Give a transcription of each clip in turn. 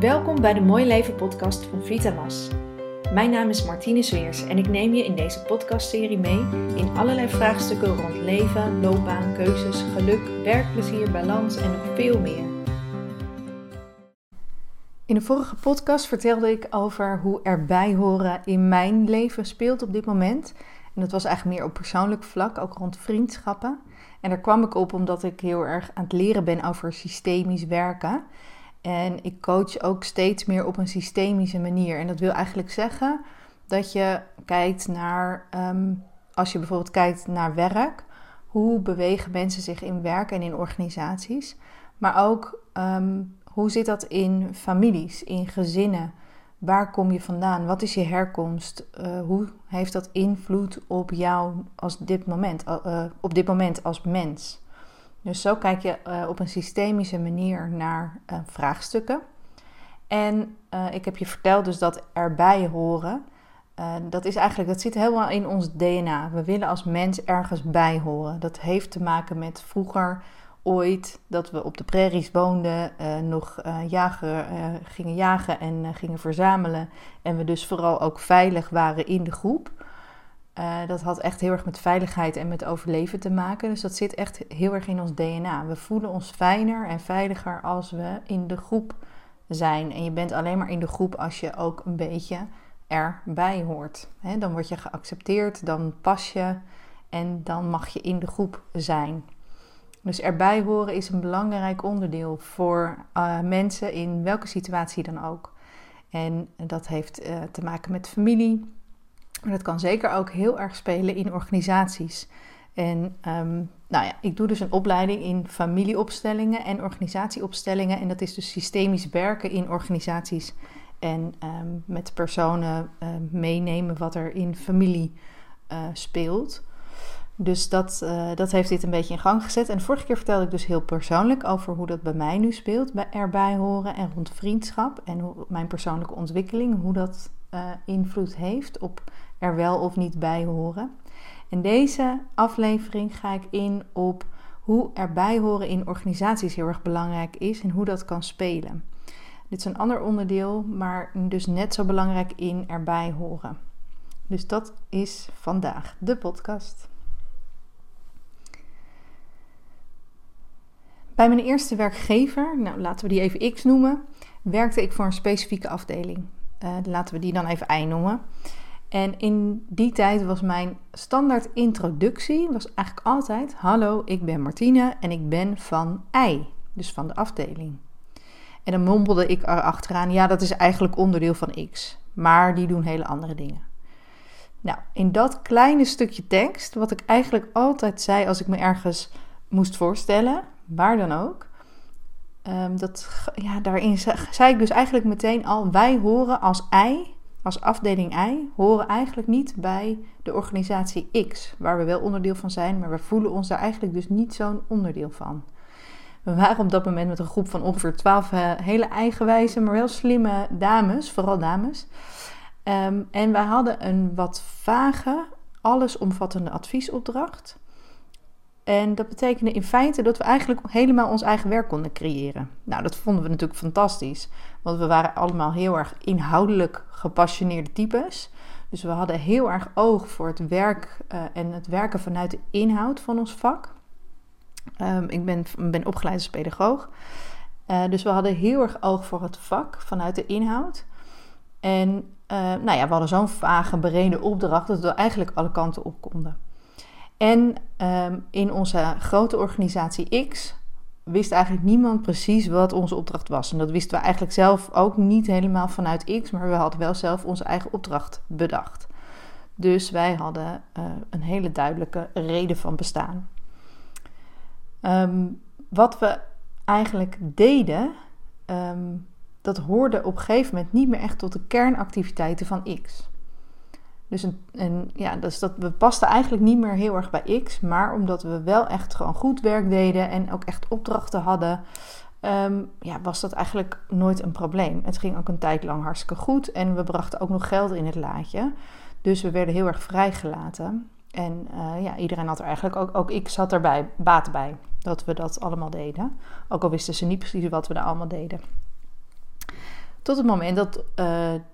Welkom bij de Mooi Leven podcast van Vitalas. Mijn naam is Martine Zweers en ik neem je in deze podcastserie mee in allerlei vraagstukken rond leven, loopbaan, keuzes, geluk, werkplezier, balans en nog veel meer. In de vorige podcast vertelde ik over hoe erbij horen in mijn leven speelt op dit moment. En dat was eigenlijk meer op persoonlijk vlak, ook rond vriendschappen. En daar kwam ik op omdat ik heel erg aan het leren ben over systemisch werken. En ik coach ook steeds meer op een systemische manier. En dat wil eigenlijk zeggen dat je kijkt naar, ehm, als je bijvoorbeeld kijkt naar werk, hoe bewegen mensen zich in werk en in organisaties. Maar ook ehm, hoe zit dat in families, in gezinnen? Waar kom je vandaan? Wat is je herkomst? Uh, hoe heeft dat invloed op jou als dit moment, uh, op dit moment als mens? Dus zo kijk je uh, op een systemische manier naar vraagstukken. En ik heb je verteld dus dat erbij horen. dat is eigenlijk, dat zit helemaal in ons DNA. We willen als mens ergens bij horen. Dat heeft te maken met vroeger ooit dat we op de prairies woonden, nog jagen, gingen jagen en gingen verzamelen. En we dus vooral ook veilig waren in de groep. Dat had echt heel erg met veiligheid en met overleven te maken. Dus dat zit echt heel erg in ons DNA. We voelen ons fijner en veiliger als we in de groep zijn. En je bent alleen maar in de groep als je ook een beetje erbij hoort. Dan word je geaccepteerd, dan pas je en dan mag je in de groep zijn. Dus erbij horen is een belangrijk onderdeel voor uh, mensen in welke situatie dan ook. En dat heeft uh, te maken met familie, maar dat kan zeker ook heel erg spelen in organisaties. En um, nou ja, ik doe dus een opleiding in familieopstellingen en organisatieopstellingen. En dat is dus systemisch werken in organisaties en um, met personen uh, meenemen wat er in familie speelt. Dus dat, uh, dat heeft dit een beetje in gang gezet. En vorige keer vertelde ik dus heel persoonlijk over hoe dat bij mij nu speelt, bij erbij horen en rond vriendschap en hoe, mijn persoonlijke ontwikkeling, hoe dat uh, invloed heeft op er wel of niet bij horen. In deze aflevering ga ik in op hoe erbij horen in organisaties heel erg belangrijk is en hoe dat kan spelen. Dit is een ander onderdeel, maar dus net zo belangrijk in erbij horen. Dus dat is vandaag de podcast. Bij mijn eerste werkgever, nou laten we die even X noemen, werkte ik voor een specifieke afdeling. Uh, laten we die dan even Y noemen. En in die tijd was mijn standaard introductie was eigenlijk altijd: Hallo, ik ben Martine en ik ben van Y, dus van de afdeling. En dan mompelde ik erachteraan: Ja, dat is eigenlijk onderdeel van X, maar die doen hele andere dingen. Nou, in dat kleine stukje tekst, wat ik eigenlijk altijd zei als ik me ergens moest voorstellen, waar dan ook. Um, dat, ja, daarin zei ik dus eigenlijk meteen al: wij horen als I, als afdeling I, horen eigenlijk niet bij de organisatie X, waar we wel onderdeel van zijn, maar we voelen ons daar eigenlijk dus niet zo'n onderdeel van. We waren op dat moment met een groep van ongeveer twaalf uh, hele eigenwijze, maar wel slimme dames, vooral dames. Um, en wij hadden een wat vage, allesomvattende adviesopdracht. En dat betekende in feite dat we eigenlijk helemaal ons eigen werk konden creëren. Nou, dat vonden we natuurlijk fantastisch, want we waren allemaal heel erg inhoudelijk gepassioneerde types. Dus we hadden heel erg oog voor het werk uh, en het werken vanuit de inhoud van ons vak. Um, ik ben, ben opgeleid als pedagoog. Uh, dus we hadden heel erg oog voor het vak vanuit de inhoud. En uh, nou ja, we hadden zo'n vage, bereden opdracht dat we eigenlijk alle kanten op konden. En um, in onze grote organisatie X wist eigenlijk niemand precies wat onze opdracht was. En dat wisten we eigenlijk zelf ook niet helemaal vanuit X, maar we hadden wel zelf onze eigen opdracht bedacht. Dus wij hadden uh, een hele duidelijke reden van bestaan. Um, wat we eigenlijk deden, um, dat hoorde op een gegeven moment niet meer echt tot de kernactiviteiten van X. Dus ja, dus dat, we pasten eigenlijk niet meer heel erg bij X. Maar omdat we wel echt gewoon goed werk deden en ook echt opdrachten hadden, um, ja, was dat eigenlijk nooit een probleem. Het ging ook een tijd lang hartstikke goed en we brachten ook nog geld in het laadje. Dus we werden heel erg vrijgelaten. En uh, ja, iedereen had er eigenlijk ook, ook ik zat erbij, baat bij, dat we dat allemaal deden. Ook al wisten ze niet precies wat we daar allemaal deden. Tot het moment dat uh,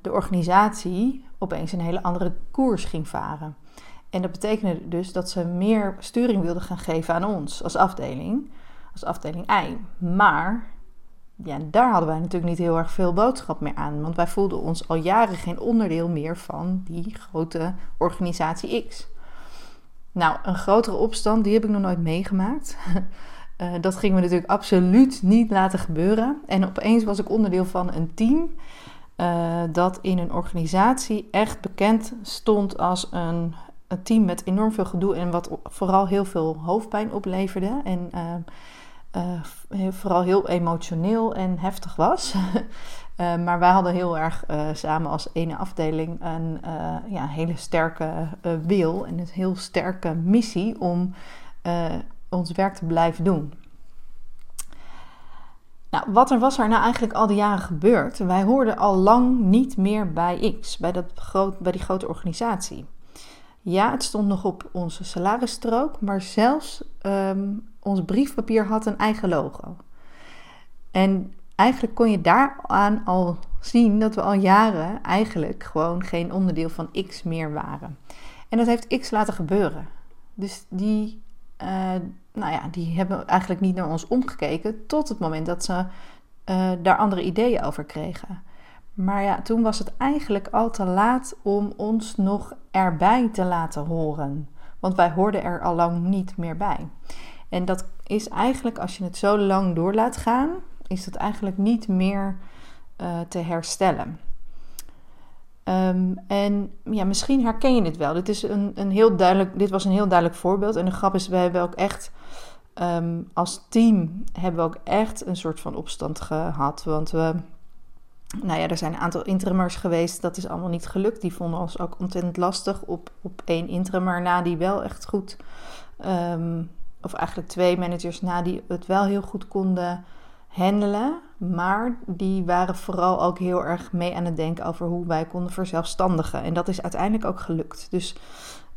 de organisatie opeens een hele andere koers ging varen. En dat betekende dus dat ze meer sturing wilden gaan geven aan ons als afdeling, als afdeling I. Maar ja, daar hadden wij natuurlijk niet heel erg veel boodschap meer aan, want wij voelden ons al jaren geen onderdeel meer van die grote organisatie X. Nou, een grotere opstand, die heb ik nog nooit meegemaakt. Uh, dat gingen we natuurlijk absoluut niet laten gebeuren. En opeens was ik onderdeel van een team uh, dat in een organisatie echt bekend stond als een, een, team met enorm veel gedoe en wat vooral heel veel hoofdpijn opleverde. En uh, vooral heel emotioneel en heftig was. maar wij hadden heel erg samen als ene afdeling een ja, hele sterke wil en een heel sterke missie om ons werk te blijven doen. Nou, wat er was er nou eigenlijk al die jaren gebeurd? Wij hoorden al lang niet meer bij X, bij, dat groot, bij die grote organisatie. Ja, het stond nog op onze salarisstrook, maar zelfs um, ons briefpapier had een eigen logo. En eigenlijk kon je daaraan al zien dat we al jaren eigenlijk gewoon geen onderdeel van X meer waren. En dat heeft X laten gebeuren. Dus die, uh, nou ja, die hebben eigenlijk niet naar ons omgekeken tot het moment dat ze uh, daar andere ideeën over kregen. Maar ja, toen was het eigenlijk al te laat om ons nog erbij te laten horen. Want wij hoorden er al lang niet meer bij. En dat is eigenlijk, als je het zo lang door laat gaan, is dat eigenlijk niet meer uh, te herstellen. Um, en ja, misschien herken je dit wel. Dit, is een, een heel duidelijk, dit was een heel duidelijk voorbeeld. En de grap is, we hebben ook echt um, als team hebben we ook echt een soort van opstand gehad. Want we, nou ja, er zijn een aantal interimers geweest. Dat is allemaal niet gelukt. Die vonden ons ook ontzettend lastig op, op één interimmer na die wel echt goed... Um, of eigenlijk twee managers na die het wel heel goed konden handelen. Maar die waren vooral ook heel erg mee aan het denken over hoe wij konden verzelfstandigen. En dat is uiteindelijk ook gelukt. Dus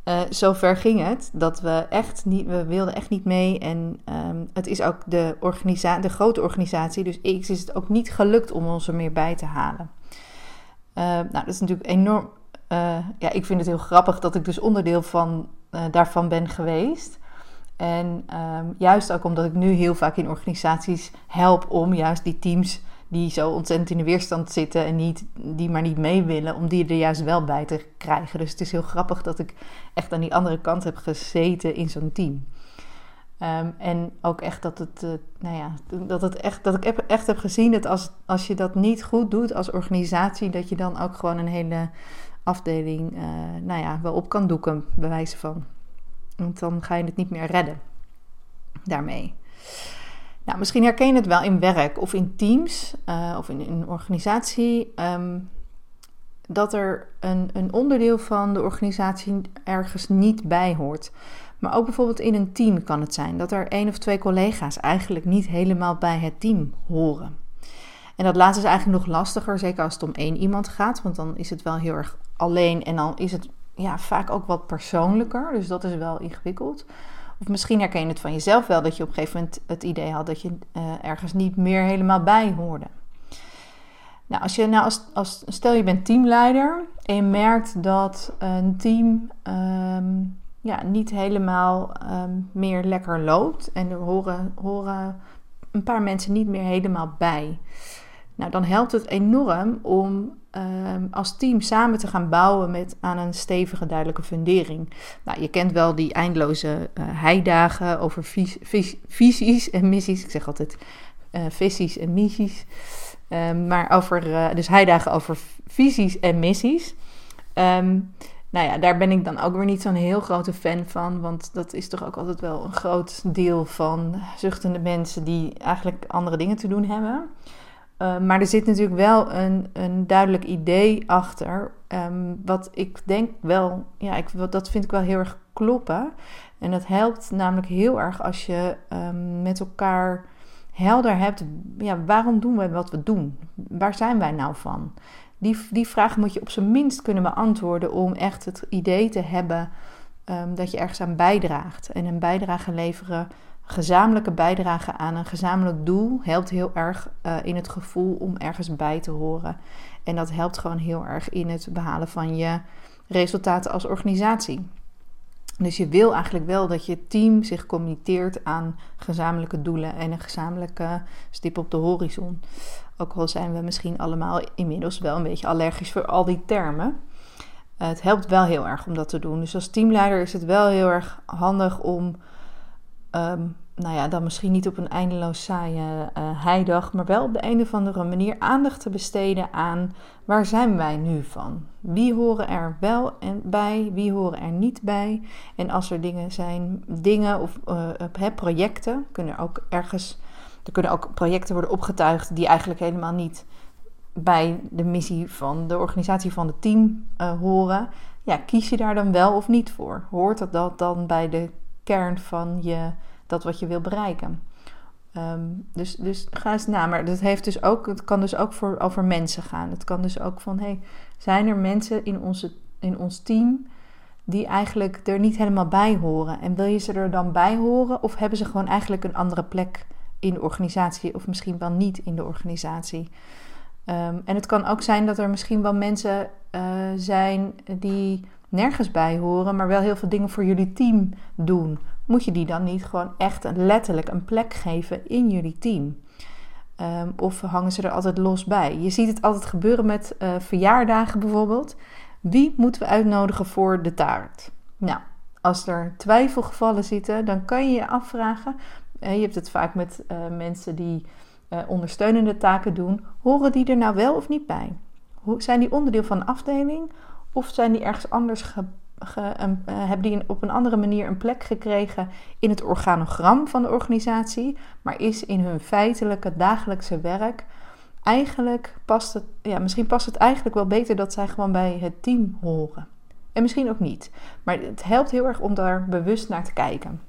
uh, zover ging het dat we echt niet, we wilden echt niet mee. En um, het is ook de, organisa de grote organisatie, dus X is het ook niet gelukt om ons er meer bij te halen. Uh, nou, dat is natuurlijk enorm. Uh, ja, ik vind het heel grappig dat ik dus onderdeel van, daarvan ben geweest. En um, juist ook omdat ik nu heel vaak in organisaties help om juist die teams die zo ontzettend in de weerstand zitten en niet, die maar niet mee willen, om die er juist wel bij te krijgen. Dus het is heel grappig dat ik echt aan die andere kant heb gezeten in zo'n team. Um, en ook echt dat het, uh, nou ja, dat het echt, dat ik echt heb gezien dat als, als je dat niet goed doet als organisatie, dat je dan ook gewoon een hele afdeling, uh, nou ja, wel op kan doeken, bij wijze van. Want dan ga je het niet meer redden daarmee. Nou, misschien herken je het wel in werk of in teams uh, of in, een organisatie. Um, dat er een, een, onderdeel van de organisatie ergens niet bij hoort. Maar ook bijvoorbeeld in een team kan het zijn dat er één of twee collega's eigenlijk niet helemaal bij het team horen. En dat laatste is eigenlijk nog lastiger, zeker als het om één iemand gaat, want dan is het wel heel erg alleen en dan is het ja, vaak ook wat persoonlijker. Dus dat is wel ingewikkeld. Of misschien herken je het van jezelf wel dat je op een gegeven moment het idee had dat je uh, ergens niet meer helemaal bij hoorde. Nou, als je, nou als, als, stel je bent teamleider en je merkt dat een team um, ja, niet helemaal um, meer lekker loopt en er horen, horen een paar mensen niet meer helemaal bij. Nou, dan helpt het enorm om um, als team samen te gaan bouwen met, aan een stevige, duidelijke fundering. Nou, je kent wel die eindeloze uh, heidagen over vis, vis, visies en missies. Ik zeg altijd uh, visies en missies. Um, maar over, uh, dus heidagen over visies en missies. Um, nou ja, daar ben ik dan ook weer niet zo'n heel grote fan van. Want dat is toch ook altijd wel een groot deel van zuchtende mensen die eigenlijk andere dingen te doen hebben. Uh, maar er zit natuurlijk wel een, een duidelijk idee achter. Um, wat ik denk wel, ja, ik, dat vind ik wel heel erg kloppen. En dat helpt namelijk heel erg als je um, met elkaar helder hebt. Ja, waarom doen we wat we doen? Waar zijn wij nou van? Die, die vraag moet je op zijn minst kunnen beantwoorden om echt het idee te hebben um, dat je ergens aan bijdraagt. En een bijdrage leveren gezamenlijke bijdrage aan een gezamenlijk doel helpt heel erg uh, in het gevoel om ergens bij te horen. En dat helpt gewoon heel erg in het behalen van je resultaten als organisatie. Dus je wil eigenlijk wel dat je team zich committeert aan gezamenlijke doelen en een gezamenlijke stip op de horizon. Ook al zijn we misschien allemaal inmiddels wel een beetje allergisch voor al die termen. Het helpt wel heel erg om dat te doen. Dus als teamleider is het wel heel erg handig om ehm, nou ja, dan misschien niet op een eindeloos saaie uh, heidag, maar wel op de een of andere manier aandacht te besteden aan waar zijn wij nu van? Wie horen er wel en bij, wie horen er niet bij? En als er dingen zijn, dingen of uh, projecten, kunnen ook ergens, er kunnen ook projecten worden opgetuigd die eigenlijk helemaal niet bij de missie van de organisatie van het team horen. Ja, kies je daar dan wel of niet voor? Hoort dat dan bij de kern van je dat wat je wil bereiken. Ehm, dus, dus ga eens na. Maar dat heeft dus ook, het kan dus ook voor, over mensen gaan. Het kan dus ook van, hey, zijn er mensen in, onze, in ons team die eigenlijk er niet helemaal bij horen? En wil je ze er dan bij horen? Of hebben ze gewoon eigenlijk een andere plek in de organisatie? Of misschien wel niet in de organisatie? Ehm, en het kan ook zijn dat er misschien wel mensen uh, zijn die nergens bij horen, maar wel heel veel dingen voor jullie team doen. Moet je die dan niet gewoon echt letterlijk een plek geven in jullie team? Ehm, of hangen ze er altijd los bij? Je ziet het altijd gebeuren met uh, verjaardagen bijvoorbeeld. Wie moeten we uitnodigen voor de taart? Nou, als er twijfelgevallen zitten, dan kan je je afvragen. Uh, je hebt het vaak met uh, mensen die ondersteunende taken doen. Horen die er nou wel of niet bij? Zijn die onderdeel van een afdeling? Of zijn die ergens anders ge, uh, hebben die op een andere manier een plek gekregen in het organogram van de organisatie, maar is in hun feitelijke dagelijkse werk eigenlijk past het, ja, misschien past het eigenlijk wel beter dat zij gewoon bij het team horen. En misschien ook niet. Maar het helpt heel erg om daar bewust naar te kijken.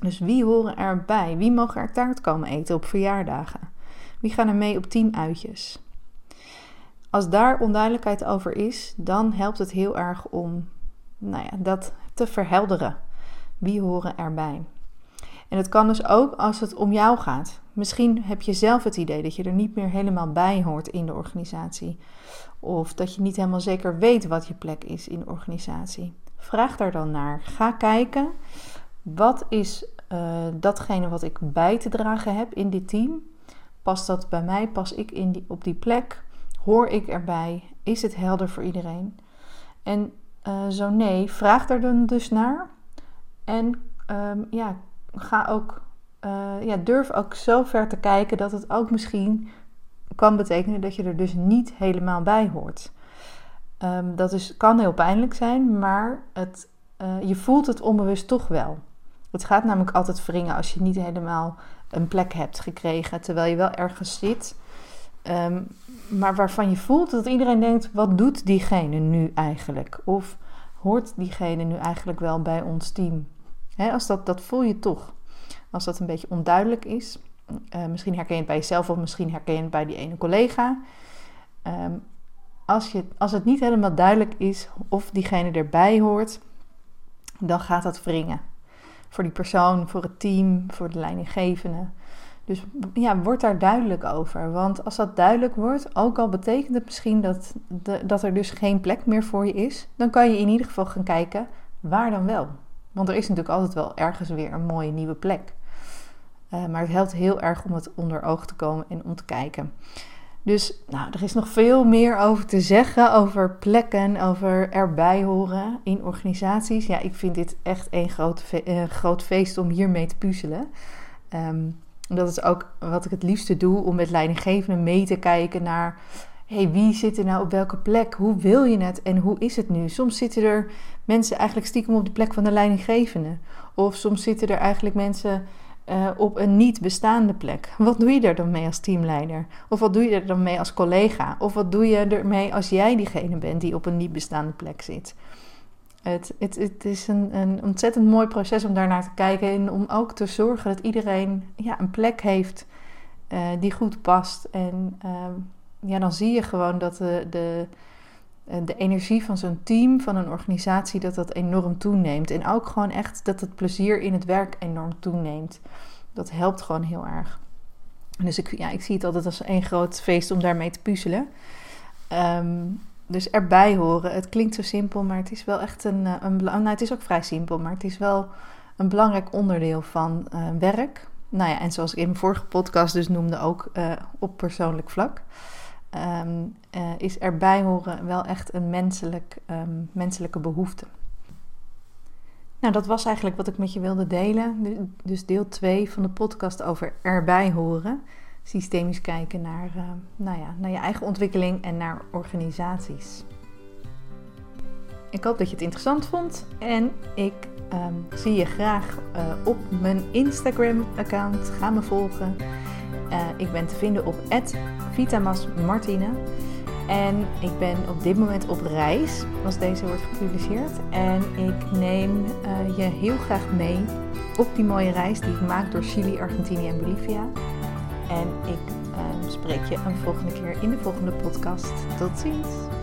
Dus wie horen erbij? Wie mogen er taart komen eten op verjaardagen? Wie gaan er mee op teamuitjes? Als daar onduidelijkheid over is, dan helpt het heel erg om nou ja, dat te verhelderen. Wie horen erbij? En het kan dus ook als het om jou gaat. Misschien heb je zelf het idee dat je er niet meer helemaal bij hoort in de organisatie. Of dat je niet helemaal zeker weet wat je plek is in de organisatie. Vraag daar dan naar. Ga kijken. Wat is uh, datgene wat ik bij te dragen heb in dit team? Past dat bij mij? Pas ik in die, op die plek? Hoor ik erbij? Is het helder voor iedereen? En uh, zo nee, vraag er dan dus naar. En um, ja, ga ook, uh, ja, durf ook zo ver te kijken dat het ook misschien kan betekenen dat je er dus niet helemaal bij hoort. Um, dat is, kan heel pijnlijk zijn, maar het, uh, je voelt het onbewust toch wel. Het gaat namelijk altijd wringen als je niet helemaal een plek hebt gekregen terwijl je wel ergens zit. Um, maar waarvan je voelt dat iedereen denkt: wat doet diegene nu eigenlijk? Of hoort diegene nu eigenlijk wel bij ons team? als dat, dat voel je toch. Als dat een beetje onduidelijk is. Uh, misschien herken je het bij jezelf of misschien herken je het bij die ene collega. Um, als, je, als het niet helemaal duidelijk is of diegene erbij hoort, dan gaat dat wringen. Voor die persoon, voor het team, voor de leidinggevende. Dus ja, word daar duidelijk over. Want als dat duidelijk wordt, ook al betekent het misschien dat, dat er dus geen plek meer voor je is, dan kan je in ieder geval gaan kijken waar dan wel. Want er is natuurlijk altijd wel ergens weer een mooie nieuwe plek. Uh, maar het helpt heel erg om het onder oog te komen en om te kijken. Dus nou, er is nog veel meer over te zeggen, over plekken, over erbij horen in organisaties. Ja, ik vind dit echt een groot, groot feest om hiermee te puzzelen. Um, dat is ook wat ik het liefste doe, om met leidinggevenden mee te kijken naar... hey, wie zit er nou op welke plek? Hoe wil je het en hoe is het nu? Soms zitten er mensen eigenlijk stiekem op de plek van de leidinggevende. Of soms zitten er eigenlijk mensen uh, op een niet bestaande plek. Wat doe je er dan mee als teamleider? Of wat doe je er dan mee als collega? Of wat doe je ermee als jij diegene bent die op een niet bestaande plek zit? Het, het, het is een, een ontzettend mooi proces om daarnaar te kijken en om ook te zorgen dat iedereen ja, een plek heeft uh, die goed past. En uh, ja, dan zie je gewoon dat de, de, de energie van zo'n team, van een organisatie, dat dat enorm toeneemt. En ook gewoon echt dat het plezier in het werk enorm toeneemt. Dat helpt gewoon heel erg. Dus ik, ja, ik zie het altijd als een groot feest om daarmee te puzzelen. Ehm, dus erbij horen. Het klinkt zo simpel, maar het is wel echt een, een nou, het is ook vrij simpel, maar het is wel een belangrijk onderdeel van uh, werk. Nou ja, en zoals ik in mijn vorige podcast dus noemde, ook uh, op persoonlijk vlak. Uh, is erbij horen wel echt een menselijk, um, menselijke behoefte. Nou, dat was eigenlijk wat ik met je wilde delen. Dus deel 2 van de podcast over erbij horen. Systemisch kijken naar, uh, nou ja, naar je eigen ontwikkeling en naar organisaties. Ik hoop dat je het interessant vond en ik um, zie je graag uh, op mijn Instagram-account. Ga me volgen. Uh, ik ben te vinden op @vitamasmartine en ik ben op dit moment op reis als deze wordt gepubliceerd. En ik neem je heel graag mee op die mooie reis die ik maak door Chili, Argentinië en Bolivia. En ik spreek je een volgende keer in de volgende podcast. Tot ziens!